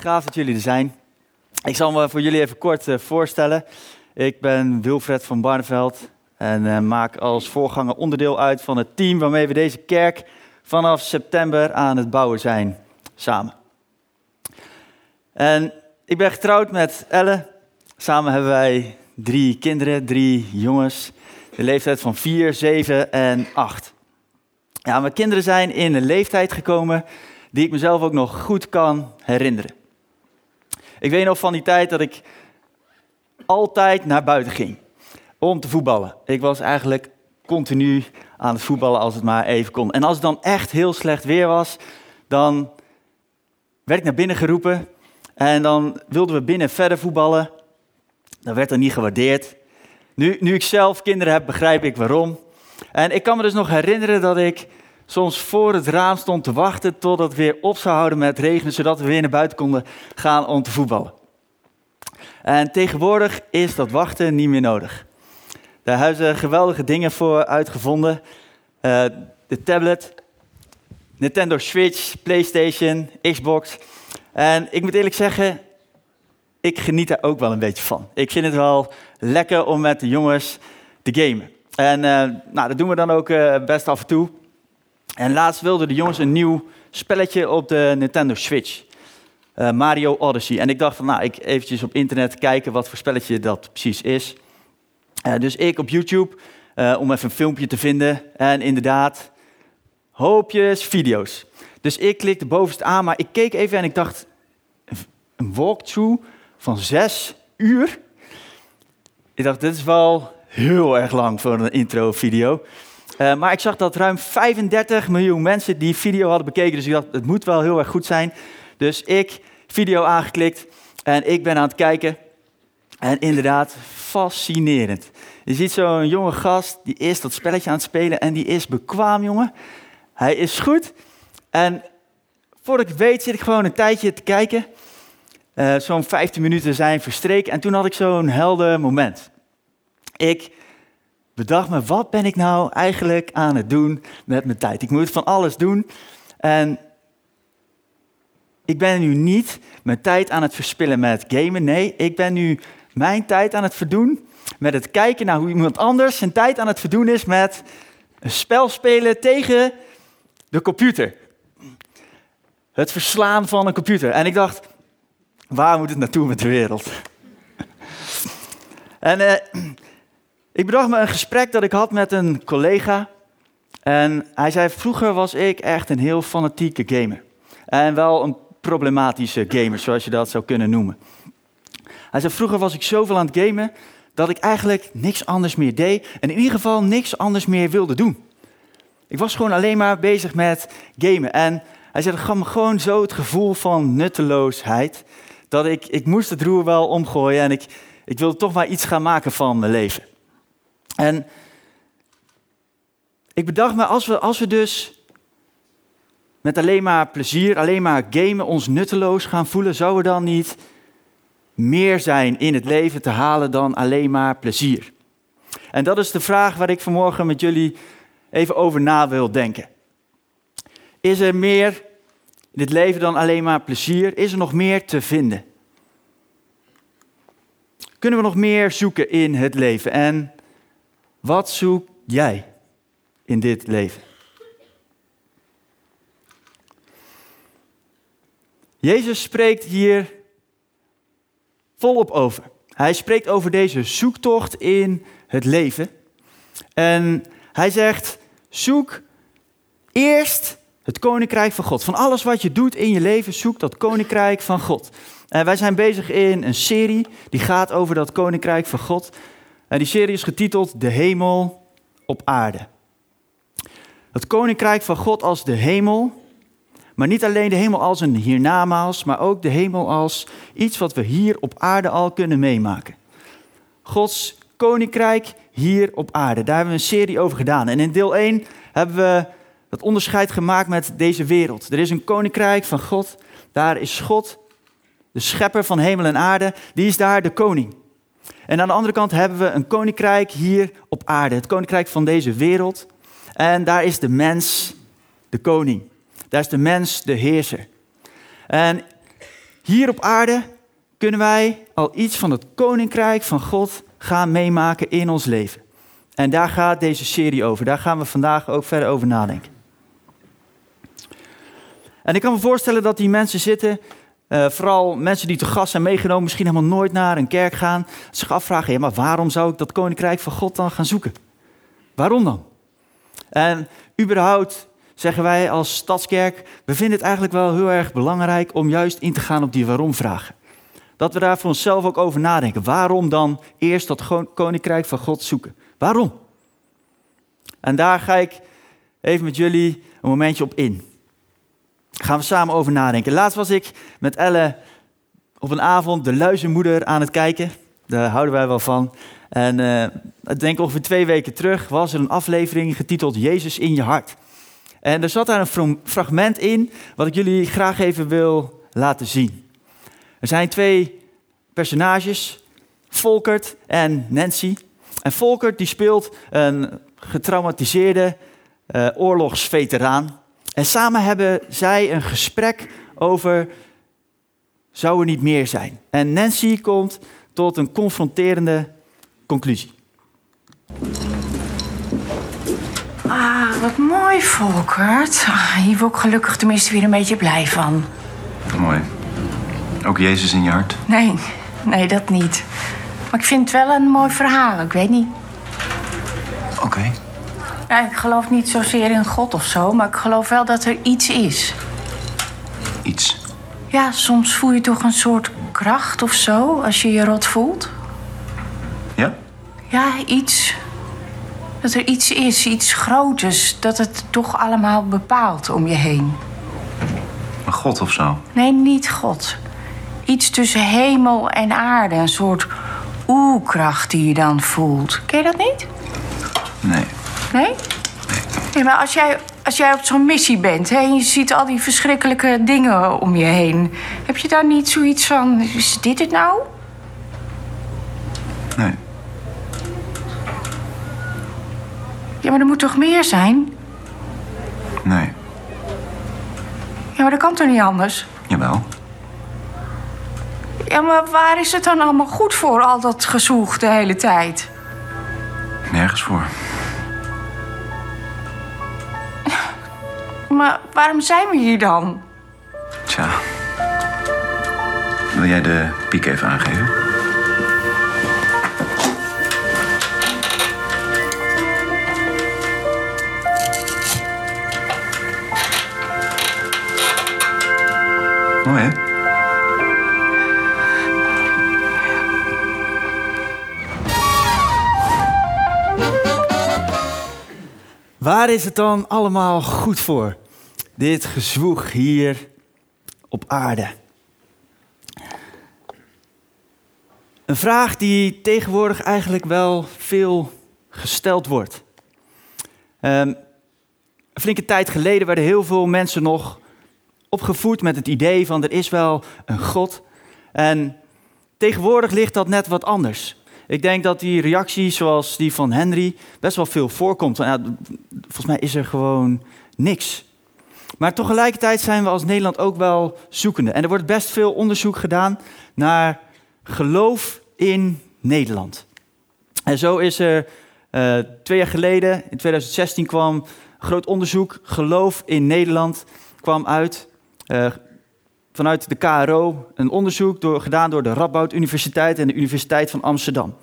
Gaaf dat jullie er zijn. Ik zal me voor jullie even kort uh, voorstellen. Ik ben Wilfred van Barneveld en uh, maak als voorganger onderdeel uit van het team waarmee we deze kerk vanaf september aan het bouwen zijn samen. En ik ben getrouwd met Elle. Samen hebben wij drie kinderen, drie jongens. De leeftijd van 4, 7 en 8. Ja, mijn kinderen zijn in een leeftijd gekomen die ik mezelf ook nog goed kan herinneren. Ik weet nog van die tijd dat ik altijd naar buiten ging om te voetballen. Ik was eigenlijk continu aan het voetballen als het maar even kon. En als het dan echt heel slecht weer was, dan werd ik naar binnen geroepen en dan wilden we binnen verder voetballen. Dat werd dan niet gewaardeerd. Nu, nu ik zelf kinderen heb, begrijp ik waarom. En ik kan me dus nog herinneren dat ik soms voor het raam stond te wachten tot het weer op zou houden met regenen, zodat we weer naar buiten konden gaan om te voetballen. En tegenwoordig is dat wachten niet meer nodig. Daar hebben ze geweldige dingen voor uitgevonden. Uh, de tablet, Nintendo Switch, PlayStation, Xbox. En ik moet eerlijk zeggen, ik geniet daar ook wel een beetje van. Ik vind het wel lekker om met de jongens te gamen. En uh, nou, dat doen we dan ook uh, best af en toe. En laatst wilden de jongens een nieuw spelletje op de Nintendo Switch. Uh, Mario Odyssey. En ik dacht van, nou, ik eventjes op internet kijken wat voor spelletje dat precies is. Uh, dus ik op YouTube, uh, om even een filmpje te vinden. En inderdaad, hoopjes video's. Dus ik klikte bovenste aan, maar ik keek even en ik dacht, een walkthrough van zes uur? Ik dacht, dit is wel heel erg lang voor een intro-video. Uh, maar ik zag dat ruim 35 miljoen mensen die video hadden bekeken. Dus ik dacht, het moet wel heel erg goed zijn. Dus ik, video aangeklikt en ik ben aan het kijken. En inderdaad, fascinerend. Je ziet zo'n jonge gast, die is dat spelletje aan het spelen en die is bekwaam, jongen. Hij is goed. En voordat ik weet, zit ik gewoon een tijdje te kijken. Uh, zo'n 15 minuten zijn verstreken en toen had ik zo'n helder moment. Ik bedacht me, wat ben ik nou eigenlijk aan het doen met mijn tijd? Ik moet van alles doen. En ik ben nu niet mijn tijd aan het verspillen met gamen. Nee, ik ben nu mijn tijd aan het verdoen met het kijken naar hoe iemand anders zijn tijd aan het verdoen is met een spel spelen tegen de computer. Het verslaan van een computer. En ik dacht, waar moet het naartoe met de wereld? en uh, ik bedacht me een gesprek dat ik had met een collega. En hij zei, vroeger was ik echt een heel fanatieke gamer. En wel een problematische gamer, zoals je dat zou kunnen noemen. Hij zei, vroeger was ik zoveel aan het gamen dat ik eigenlijk niks anders meer deed. En in ieder geval niks anders meer wilde doen. Ik was gewoon alleen maar bezig met gamen. En hij zei, dat gaf me gewoon zo het gevoel van nutteloosheid. Dat ik, ik moest het roer wel omgooien en ik, ik wilde toch maar iets gaan maken van mijn leven. En ik bedacht me, als we, als we dus met alleen maar plezier, alleen maar gamen, ons nutteloos gaan voelen, zou er dan niet meer zijn in het leven te halen dan alleen maar plezier? En dat is de vraag waar ik vanmorgen met jullie even over na wil denken. Is er meer in het leven dan alleen maar plezier? Is er nog meer te vinden? Kunnen we nog meer zoeken in het leven? En wat zoek jij in dit leven? Jezus spreekt hier volop over. Hij spreekt over deze zoektocht in het leven. En hij zegt: zoek eerst het koninkrijk van God. Van alles wat je doet in je leven, zoek dat koninkrijk van God. En wij zijn bezig in een serie die gaat over dat koninkrijk van God. En die serie is getiteld De Hemel op Aarde. Het koninkrijk van God als de hemel, maar niet alleen de hemel als een hiernamaals, maar ook de hemel als iets wat we hier op aarde al kunnen meemaken. Gods koninkrijk hier op aarde. Daar hebben we een serie over gedaan. En in deel 1 hebben we dat onderscheid gemaakt met deze wereld. Er is een koninkrijk van God. Daar is God, de schepper van hemel en aarde, die is daar de koning. En aan de andere kant hebben we een koninkrijk hier op aarde, het koninkrijk van deze wereld. En daar is de mens de koning. Daar is de mens de heerser. En hier op aarde kunnen wij al iets van het koninkrijk van God gaan meemaken in ons leven. En daar gaat deze serie over. Daar gaan we vandaag ook verder over nadenken. En ik kan me voorstellen dat die mensen zitten, uh, vooral mensen die te gast zijn meegenomen, misschien helemaal nooit naar een kerk gaan, zich afvragen, ja, maar waarom zou ik dat koninkrijk van God dan gaan zoeken? Waarom dan? En überhaupt zeggen wij als stadskerk, we vinden het eigenlijk wel heel erg belangrijk om juist in te gaan op die waarom-vragen. Dat we daar voor onszelf ook over nadenken. Waarom dan eerst dat koninkrijk van God zoeken? Waarom? En daar ga ik even met jullie een momentje op in. Gaan we samen over nadenken. Laatst was ik met Elle op een avond de luizenmoeder aan het kijken. Daar houden wij wel van. En uh, ik denk ongeveer twee weken terug was er een aflevering getiteld Jezus in je hart. En er zat daar een fragment in wat ik jullie graag even wil laten zien. Er zijn twee personages, Volkert en Nancy. En Volkert die speelt een getraumatiseerde uh, oorlogsveteraan. En samen hebben zij een gesprek over zou er niet meer zijn. En Nancy komt tot een confronterende conclusie. Ah, wat mooi, Volkert. Ah, hier word ik gelukkig tenminste weer een beetje blij van. Mooi. Ook Jezus in je hart? Nee, nee, dat niet. Maar ik vind het wel een mooi verhaal, ik weet niet. Oké. Ik geloof niet zozeer in God of zo, maar ik geloof wel dat er iets is. Iets? Ja, soms voel je toch een soort kracht of zo als je je rot voelt. Ja? Ja, iets. Dat er iets is, iets groters, dat het toch allemaal bepaalt om je heen. Een God of zo? Nee, niet God. Iets tussen hemel en aarde, een soort oerkracht die je dan voelt. Ken je dat niet? Nee. Nee? Nee, maar als jij, als jij op zo'n missie bent hè, en je ziet al die verschrikkelijke dingen om je heen, heb je dan niet zoiets van: is dit het nou? Nee. Ja, maar er moet toch meer zijn? Nee. Ja, maar dat kan toch niet anders? Jawel. Ja, maar waar is het dan allemaal goed voor, al dat gezoeg de hele tijd? Nergens voor. Maar waarom zijn we hier dan? Tja. Wil jij de piek even aangeven? Mooi, hè? Waar is het dan allemaal goed voor? Dit gezwoeg hier op aarde. Een vraag die tegenwoordig eigenlijk wel veel gesteld wordt. Um, een flinke tijd geleden werden heel veel mensen nog opgevoed met het idee van er is wel een God. En tegenwoordig ligt dat net wat anders. Ik denk dat die reactie zoals die van Henry best wel veel voorkomt. Ja, volgens mij is er gewoon niks. Maar tegelijkertijd zijn we als Nederland ook wel zoekende. En er wordt best veel onderzoek gedaan naar geloof in Nederland. En zo is er uh, twee jaar geleden, in 2016, kwam groot onderzoek, geloof in Nederland, kwam uit. Uh, vanuit de KRO een onderzoek door, gedaan door de Radboud Universiteit en de Universiteit van Amsterdam.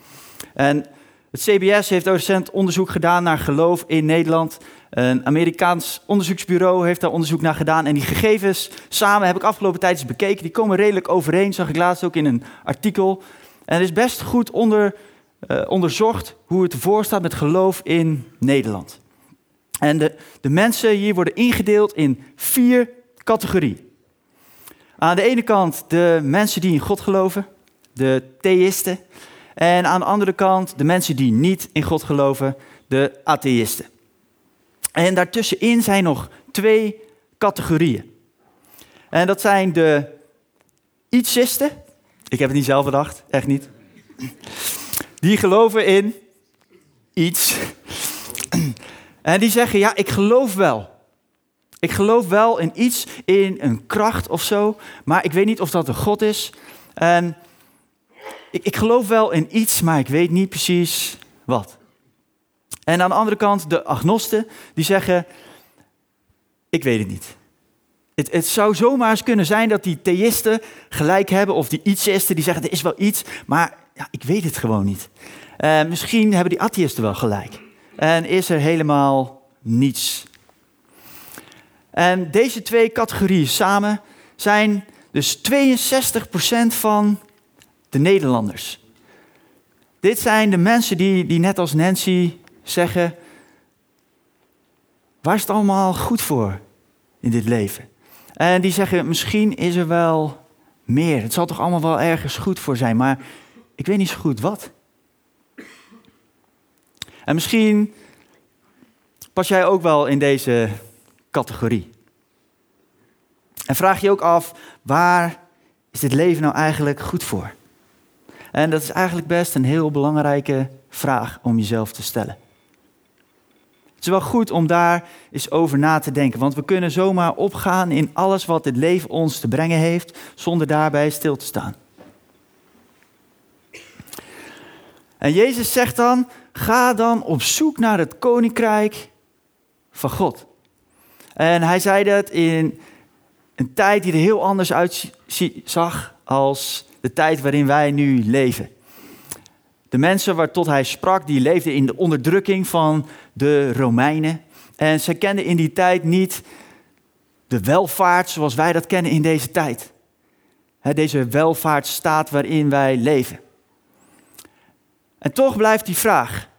En het CBS heeft recent onderzoek gedaan naar geloof in Nederland. Een Amerikaans onderzoeksbureau heeft daar onderzoek naar gedaan. En die gegevens samen heb ik afgelopen tijd eens bekeken. Die komen redelijk overeen, zag ik laatst ook in een artikel. En het is best goed onder, uh, onderzocht hoe het ervoor staat met geloof in Nederland. En de, de mensen hier worden ingedeeld in vier categorieën. Aan de ene kant de mensen die in God geloven, de theïsten. En aan de andere kant de mensen die niet in God geloven, de atheïsten. En daartussenin zijn nog twee categorieën. En dat zijn de ietsisten. Ik heb het niet zelf bedacht, echt niet. Die geloven in iets. En die zeggen, ja, ik geloof wel. Ik geloof wel in iets, in een kracht of zo, maar ik weet niet of dat een God is. En ik, ik geloof wel in iets, maar ik weet niet precies wat. En aan de andere kant de agnosten, die zeggen, ik weet het niet. Het, het, zou zomaar eens kunnen zijn dat die theïsten gelijk hebben, of die ietsisten die zeggen er is wel iets, maar ja, ik weet het gewoon niet. Uh, misschien hebben die atheïsten wel gelijk. En is er helemaal niets. En deze twee categorieën samen zijn dus 62% van de Nederlanders. Dit zijn de mensen die, die net als Nancy zeggen, waar is het allemaal goed voor in dit leven? En die zeggen, misschien is er wel meer. Het zal toch allemaal wel ergens goed voor zijn, maar ik weet niet zo goed wat. En misschien pas jij ook wel in deze categorie. En vraag je ook af, waar is dit leven nou eigenlijk goed voor? En dat is eigenlijk best een heel belangrijke vraag om jezelf te stellen. Het is wel goed om daar eens over na te denken, want we kunnen zomaar opgaan in alles wat het leven ons te brengen heeft, zonder daarbij stil te staan. En Jezus zegt dan: ga dan op zoek naar het koninkrijk van God. En hij zei dat in een tijd die er heel anders uitzag als de tijd waarin wij nu leven. De mensen waar tot hij sprak, die leefden in de onderdrukking van de Romeinen. En ze kenden in die tijd niet de welvaart zoals wij dat kennen in deze tijd. Deze welvaartsstaat waarin wij leven. En toch blijft die vraag: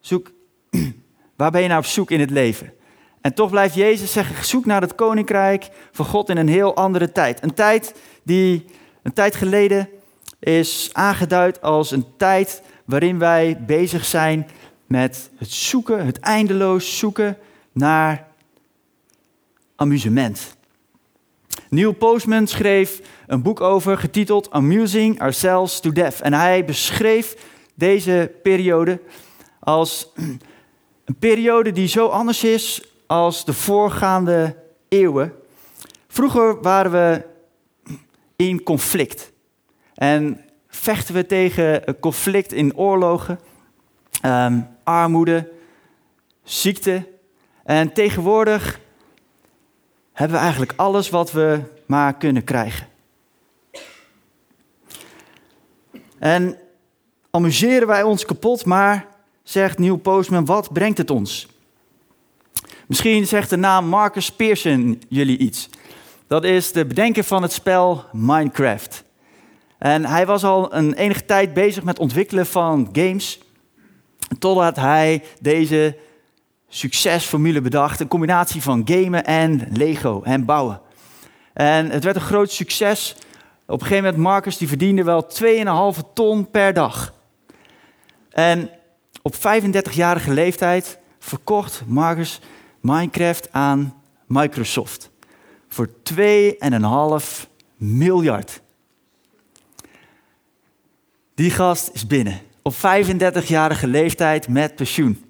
zoek, waar ben je nou op zoek in het leven? En toch blijft Jezus zeggen: zoek naar het koninkrijk van God in een heel andere tijd. Een tijd die een tijd geleden is aangeduid als een tijd waarin wij bezig zijn met het zoeken, het eindeloos zoeken naar amusement. Neil Postman schreef een boek over getiteld Amusing Ourselves to Death. En hij beschreef deze periode als een periode die zo anders is als de voorgaande eeuwen. Vroeger waren we in conflict. En vechten we tegen conflict in oorlogen, um, armoede, ziekte. En tegenwoordig hebben we eigenlijk alles wat we maar kunnen krijgen. En amuseren wij ons kapot, maar zegt Neil Postman, wat brengt het ons? Misschien zegt de naam Marcus Pearson jullie iets. Dat is de bedenker van het spel Minecraft. En hij was al een enige tijd bezig met ontwikkelen van games. Totdat hij deze succesformule bedacht. Een combinatie van gamen en Lego en bouwen. En het werd een groot succes. Op een gegeven moment, Marcus die verdiende wel 2,5 ton per dag. En op 35-jarige leeftijd verkocht Marcus Minecraft aan Microsoft. Voor 2,5 miljard. Die gast is binnen. Op 35-jarige leeftijd met pensioen.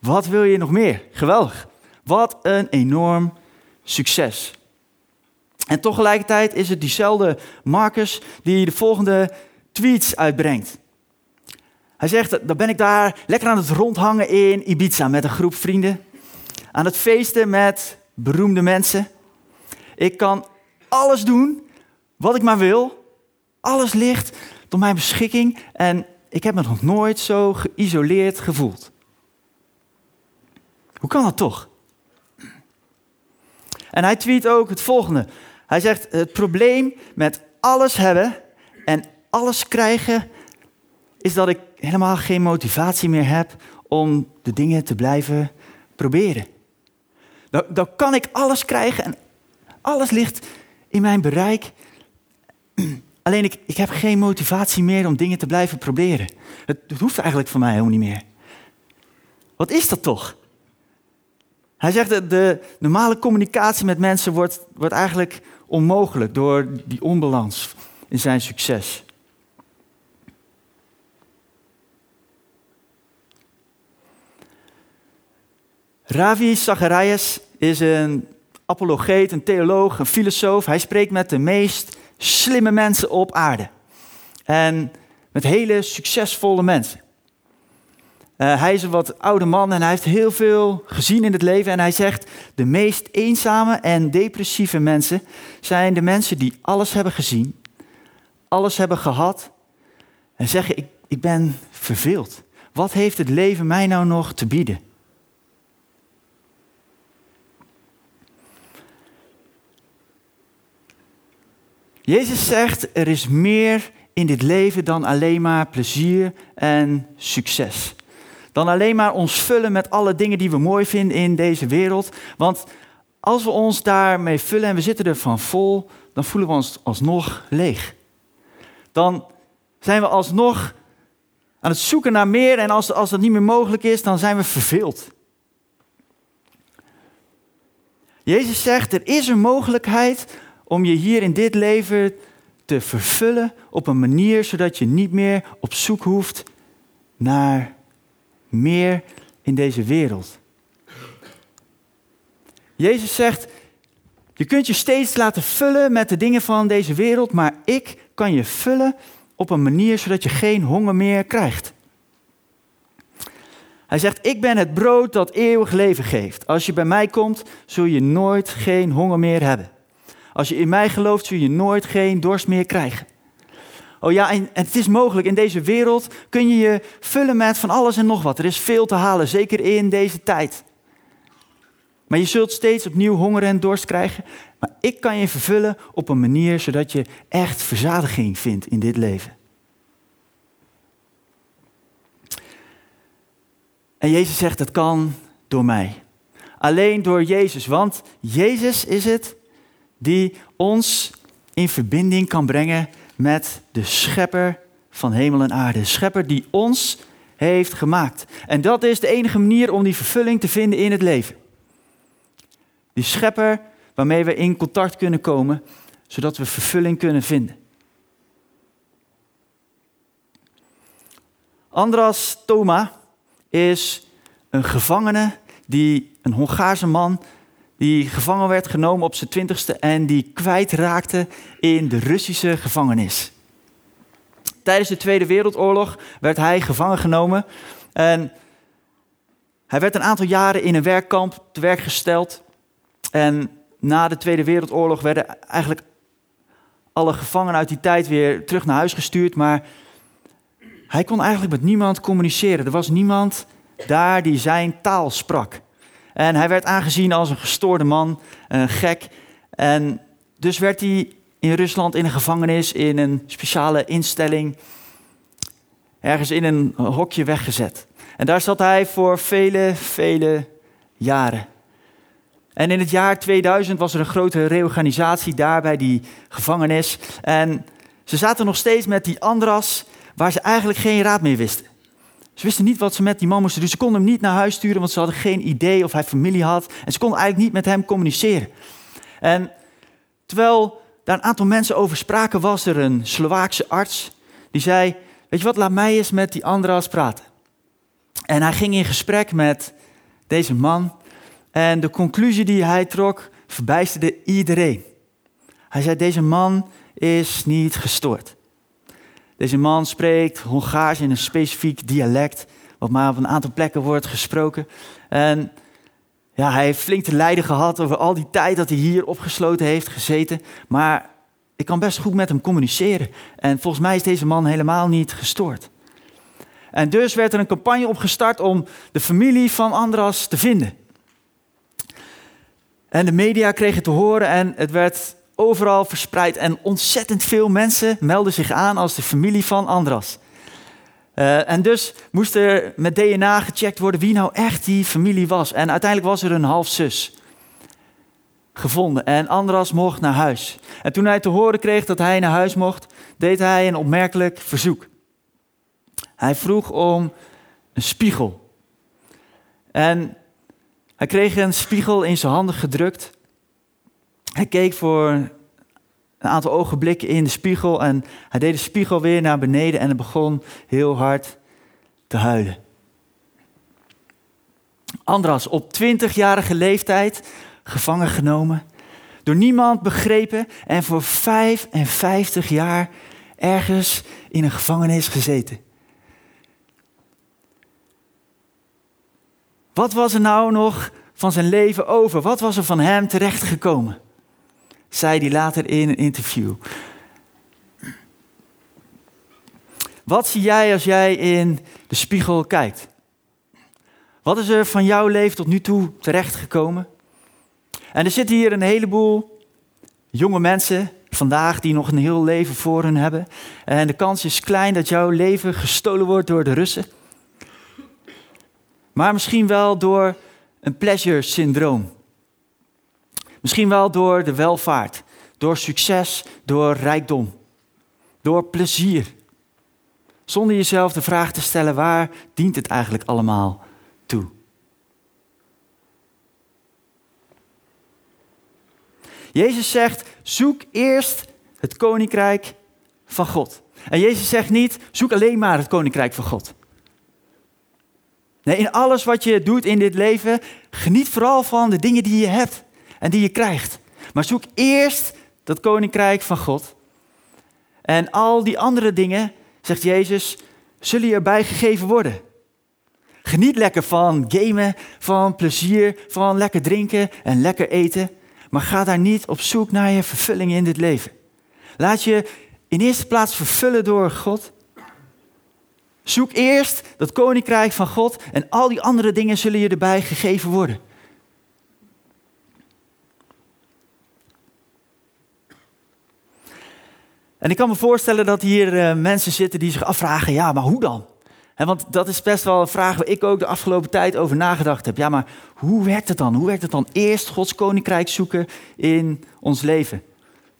Wat wil je nog meer? Geweldig. Wat een enorm succes. En tegelijkertijd is het diezelfde Marcus die de volgende tweets uitbrengt. Hij zegt, dan ben ik daar lekker aan het rondhangen in Ibiza met een groep vrienden. Aan het feesten met beroemde mensen. Ik kan alles doen wat ik maar wil. Alles ligt tot mijn beschikking en ik heb me nog nooit zo geïsoleerd gevoeld. Hoe kan dat toch? En hij tweet ook het volgende. Hij zegt: Het probleem met alles hebben en alles krijgen is dat ik helemaal geen motivatie meer heb om de dingen te blijven proberen. Dan, kan ik alles krijgen en alles ligt in mijn bereik. Alleen ik, ik heb geen motivatie meer om dingen te blijven proberen. Het, het hoeft eigenlijk voor mij helemaal niet meer. Wat is dat toch? Hij zegt dat de normale communicatie met mensen wordt, wordt eigenlijk onmogelijk door die onbalans in zijn succes. Ravi Zacharias is een apologeet, een theoloog, een filosoof. Hij spreekt met de meest slimme mensen op aarde. En met hele succesvolle mensen. Uh, hij is een wat oude man en hij heeft heel veel gezien in het leven. En hij zegt, de meest eenzame en depressieve mensen zijn de mensen die alles hebben gezien, alles hebben gehad en zeggen, ik, ik ben verveeld. Wat heeft het leven mij nou nog te bieden? Jezus zegt, er is meer in dit leven dan alleen maar plezier en succes. Dan alleen maar ons vullen met alle dingen die we mooi vinden in deze wereld. Want als we ons daarmee vullen en we zitten er van vol, dan voelen we ons alsnog leeg. Dan zijn we alsnog aan het zoeken naar meer en als, als dat niet meer mogelijk is, dan zijn we verveeld. Jezus zegt, er is een mogelijkheid om je hier in dit leven te vervullen op een manier zodat je niet meer op zoek hoeft naar meer in deze wereld. Jezus zegt, je kunt je steeds laten vullen met de dingen van deze wereld, maar ik kan je vullen op een manier zodat je geen honger meer krijgt. Hij zegt, ik ben het brood dat eeuwig leven geeft. Als je bij mij komt, zul je nooit geen honger meer hebben. Als je in mij gelooft, zul je nooit geen dorst meer krijgen. Oh ja, en, het is mogelijk. In deze wereld kun je je vullen met van alles en nog wat. Er is veel te halen, zeker in deze tijd. Maar je zult steeds opnieuw honger en dorst krijgen. Maar ik kan je vervullen op een manier zodat je echt verzadiging vindt in dit leven. En Jezus zegt, dat kan door mij. Alleen door Jezus, want Jezus is het die ons in verbinding kan brengen met de schepper van hemel en aarde. De schepper die ons heeft gemaakt. En dat is de enige manier om die vervulling te vinden in het leven. Die schepper waarmee we in contact kunnen komen, zodat we vervulling kunnen vinden. Andras Thoma is een gevangene, die, een Hongaarse man, die gevangen werd genomen op zijn twintigste en die kwijtraakte in de Russische gevangenis. Tijdens de Tweede Wereldoorlog werd hij gevangen genomen en hij werd een aantal jaren in een werkkamp te werk gesteld. En na de Tweede Wereldoorlog werden eigenlijk alle gevangenen uit die tijd weer terug naar huis gestuurd, maar hij kon eigenlijk met niemand communiceren. Er was niemand daar die zijn taal sprak. En hij werd aangezien als een gestoorde man, een gek. En dus werd hij in Rusland in een gevangenis, in een speciale instelling, ergens in een hokje weggezet. En daar zat hij voor vele, vele jaren. En in het jaar 2000 was er een grote reorganisatie daar bij die gevangenis. En ze zaten nog steeds met die Andras, waar ze eigenlijk geen raad meer wisten. Ze wisten niet wat ze met die man moesten doen. Ze konden hem niet naar huis sturen, want ze hadden geen idee of hij familie had. En ze konden eigenlijk niet met hem communiceren. En terwijl daar een aantal mensen over spraken, was er een Slovaakse arts die zei: Weet je wat, laat mij eens met die Andras praten. En hij ging in gesprek met deze man. En de conclusie die hij trok verbijsterde iedereen. Hij zei: Deze man is niet gestoord. Deze man spreekt Hongaars in een specifiek dialect, wat maar op een aantal plekken wordt gesproken. En ja, hij heeft flink te lijden gehad over al die tijd dat hij hier opgesloten heeft gezeten. Maar ik kan best goed met hem communiceren. En volgens mij is deze man helemaal niet gestoord. En dus werd er een campagne opgestart om de familie van Andras te vinden. En de media kregen te horen en het werd overal verspreid. En ontzettend veel mensen melden zich aan als de familie van Andras. Uh, en dus moest er met DNA gecheckt worden wie nou echt die familie was. En uiteindelijk was er een halfzus gevonden. En Andras mocht naar huis. En toen hij te horen kreeg dat hij naar huis mocht, deed hij een opmerkelijk verzoek. Hij vroeg om een spiegel. En hij kreeg een spiegel in zijn handen gedrukt. Hij keek voor een aantal ogenblikken in de spiegel en hij deed de spiegel weer naar beneden en hij begon heel hard te huilen. Andras, op 20-jarige leeftijd gevangen genomen, door niemand begrepen en voor 55 jaar ergens in een gevangenis gezeten. Wat was er nou nog van zijn leven over? Wat was er van hem terechtgekomen? Zei hij later in een interview. Wat zie jij als jij in de spiegel kijkt? Wat is er van jouw leven tot nu toe terechtgekomen? En er zitten hier een heleboel jonge mensen vandaag die nog een heel leven voor hun hebben. En de kans is klein dat jouw leven gestolen wordt door de Russen. Maar misschien wel door een pleasure syndroom. Misschien wel door de welvaart, door succes, door rijkdom, door plezier. Zonder jezelf de vraag te stellen waar dient het eigenlijk allemaal toe. Jezus zegt: zoek eerst het koninkrijk van God. En Jezus zegt niet: zoek alleen maar het koninkrijk van God. Nee, in alles wat je doet in dit leven, geniet vooral van de dingen die je hebt en die je krijgt. Maar zoek eerst dat koninkrijk van God. En al die andere dingen, zegt Jezus, zullen je erbij gegeven worden. Geniet lekker van gamen, van plezier, van lekker drinken en lekker eten. Maar ga daar niet op zoek naar je vervulling in dit leven. Laat je in eerste plaats vervullen door God. Zoek eerst dat koninkrijk van God en al die andere dingen zullen je erbij gegeven worden. En ik kan me voorstellen dat hier uh, mensen zitten die zich afvragen, ja, maar hoe dan? want dat is best wel een vraag waar ik ook de afgelopen tijd over nagedacht heb. Ja, maar hoe werkt het dan? Hoe werkt het dan eerst Gods koninkrijk zoeken in ons leven?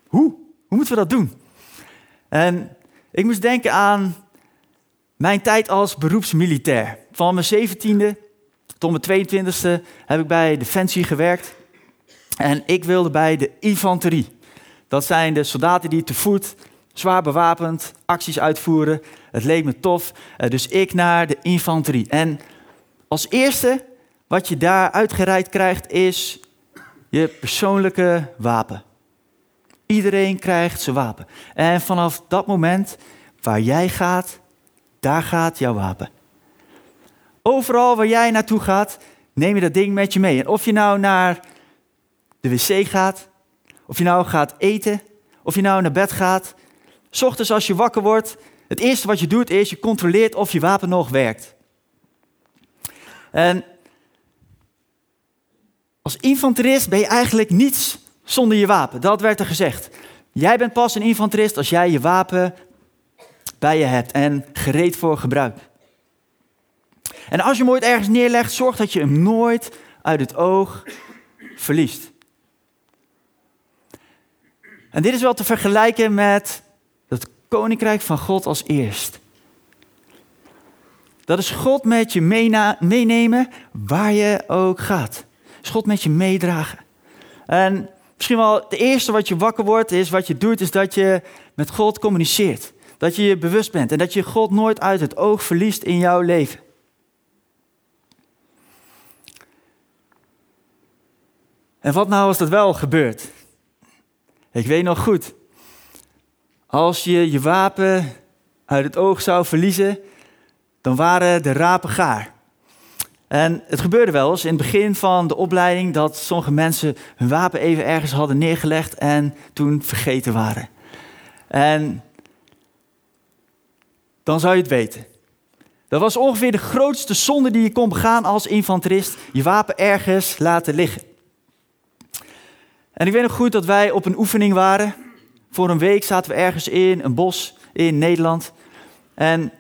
Hoe? Hoe moeten we dat doen? En ik moest denken aan mijn tijd als beroepsmilitair. Van mijn 17e tot mijn 22e heb ik bij Defensie gewerkt. En ik wilde bij de infanterie. Dat zijn de soldaten die te voet, zwaar bewapend, acties uitvoeren. Het leek me tof, eh, dus ik naar de infanterie. En als eerste wat je daar uitgereikt krijgt is je persoonlijke wapen. Iedereen krijgt zijn wapen. En vanaf dat moment waar jij gaat, daar gaat jouw wapen. Overal waar jij naartoe gaat, neem je dat ding met je mee. En of je nou naar de wc gaat, of je nou gaat eten, of je nou naar bed gaat, ochtends als je wakker wordt, het eerste wat je doet is je controleert of je wapen nog werkt. En als infanterist ben je eigenlijk niets zonder je wapen. Dat werd er gezegd. Jij bent pas een infanterist als jij je wapen bij je hebt en gereed voor gebruik. En als je hem ooit ergens neerlegt, zorg dat je hem nooit uit het oog verliest. En dit is wel te vergelijken met koninkrijk van God als eerst. Dat is God met je meenemen waar je ook gaat. Is God met je meedragen. En misschien wel het eerste wat je wakker wordt, is wat je doet, is dat je met God communiceert. Dat je je bewust bent en dat je God nooit uit het oog verliest in jouw leven. En wat nou als dat wel gebeurt? Ik weet nog goed, als je je wapen uit het oog zou verliezen, dan waren de rapen gaar. En het gebeurde wel eens in het begin van de opleiding dat sommige mensen hun wapen even ergens hadden neergelegd en toen vergeten waren. En dan zou je het weten. Dat was ongeveer de grootste zonde die je kon begaan als infanterist, je wapen ergens laten liggen. En ik weet nog goed dat wij op een oefening waren. Voor een week zaten we ergens in een bos in Nederland. En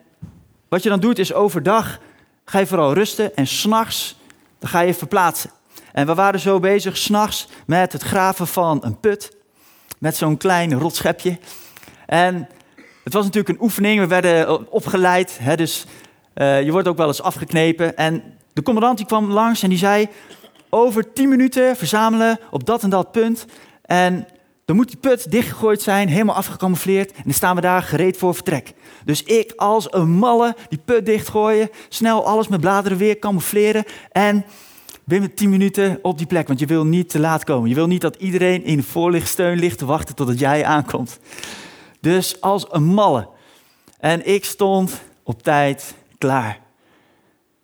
wat je dan doet is overdag ga je vooral rusten en s'nachts dan ga je verplaatsen. En we waren zo bezig s'nachts met het graven van een put. Met zo'n klein rotschepje. En het was natuurlijk een oefening, we werden opgeleid, hè, dus uh, je wordt ook wel eens afgeknepen. En de commandant die kwam langs en die zei, over tien minuten verzamelen op dat en dat punt. En dan moet die put dichtgegooid zijn, helemaal afgecamoufleerd. En dan staan we daar gereed voor vertrek. Dus ik als een malle die put dichtgooien, snel alles met bladeren weer camoufleren. En binnen 10 minuten op die plek, want je wil niet te laat komen. Je wil niet dat iedereen in voorlichtsteun ligt te wachten totdat jij aankomt. Dus als een malle. En ik stond op tijd klaar.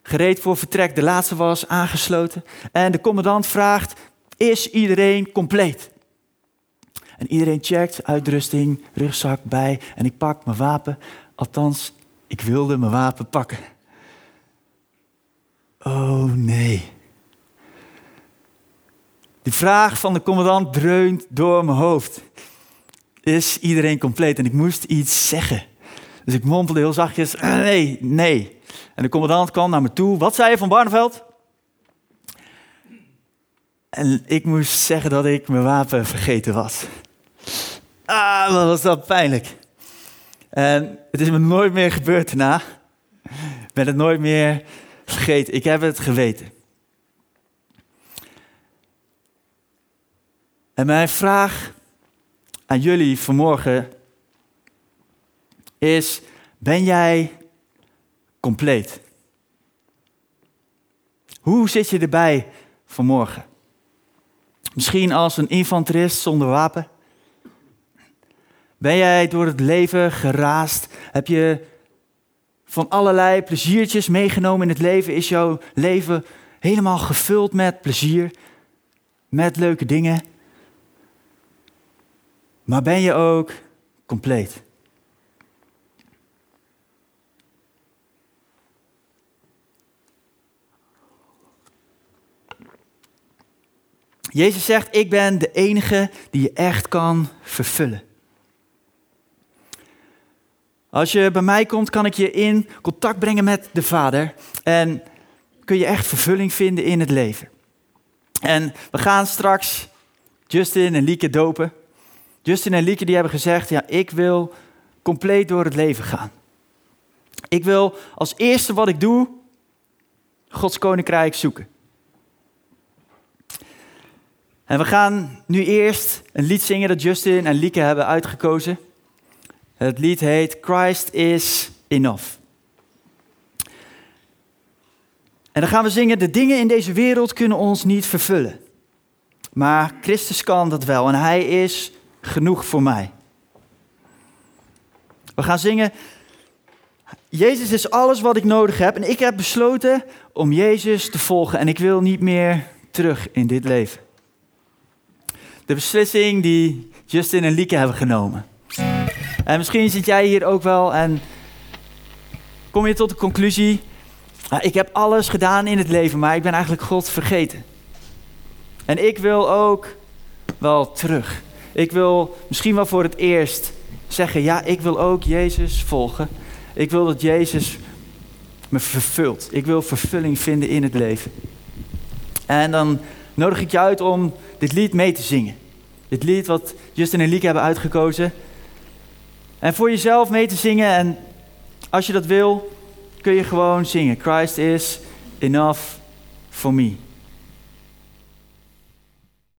Gereed voor vertrek, de laatste was aangesloten. En de commandant vraagt, is iedereen compleet? En iedereen checkt, uitrusting, rugzak bij. En ik pak mijn wapen. Althans, ik wilde mijn wapen pakken. Oh nee. Die vraag van de commandant dreunt door mijn hoofd. Is iedereen compleet? En ik moest iets zeggen. Dus ik mompelde heel zachtjes, "Eh, nee, nee. En de commandant kwam naar me toe. Wat zei je van Barneveld? En ik moest zeggen dat ik mijn wapen vergeten was. Ah, wat was dat pijnlijk. En het is me nooit meer gebeurd daarna. Ik ben het nooit meer vergeten. Ik heb het geweten. En mijn vraag aan jullie vanmorgen is: ben jij compleet? Hoe zit je erbij vanmorgen? Misschien als een infanterist zonder wapen? Ben jij door het leven geraast? Heb je van allerlei pleziertjes meegenomen in het leven? Is jouw leven helemaal gevuld met plezier, met leuke dingen? Maar ben je ook compleet? Jezus zegt, ik ben de enige die je echt kan vervullen. Als je bij mij komt, kan ik je in contact brengen met de Vader en kun je echt vervulling vinden in het leven. En we gaan straks Justin en Lieke dopen. Justin en Lieke die hebben gezegd, ja, ik wil compleet door het leven gaan. Ik wil als eerste wat ik doe, Gods koninkrijk zoeken. En we gaan nu eerst een lied zingen dat Justin en Lieke hebben uitgekozen. Het lied heet Christ is Enough. En dan gaan we zingen, de dingen in deze wereld kunnen ons niet vervullen. Maar Christus kan dat wel en hij is genoeg voor mij. We gaan zingen, Jezus is alles wat ik nodig heb en ik heb besloten om Jezus te volgen en ik wil niet meer terug in dit leven. De beslissing die Justin en Lieke hebben genomen. En misschien zit jij hier ook wel en kom je tot de conclusie, "Ah, ik heb alles gedaan in het leven, maar ik ben eigenlijk God vergeten. En ik wil ook wel terug. Ik wil misschien wel voor het eerst zeggen, ja, ik wil ook Jezus volgen. Ik wil dat Jezus me vervult. Ik wil vervulling vinden in het leven. En dan nodig ik je uit om dit lied mee te zingen. Dit lied wat Justin en Lieke hebben uitgekozen. En voor jezelf mee te zingen. En als je dat wil, kun je gewoon zingen. Christ is enough for me.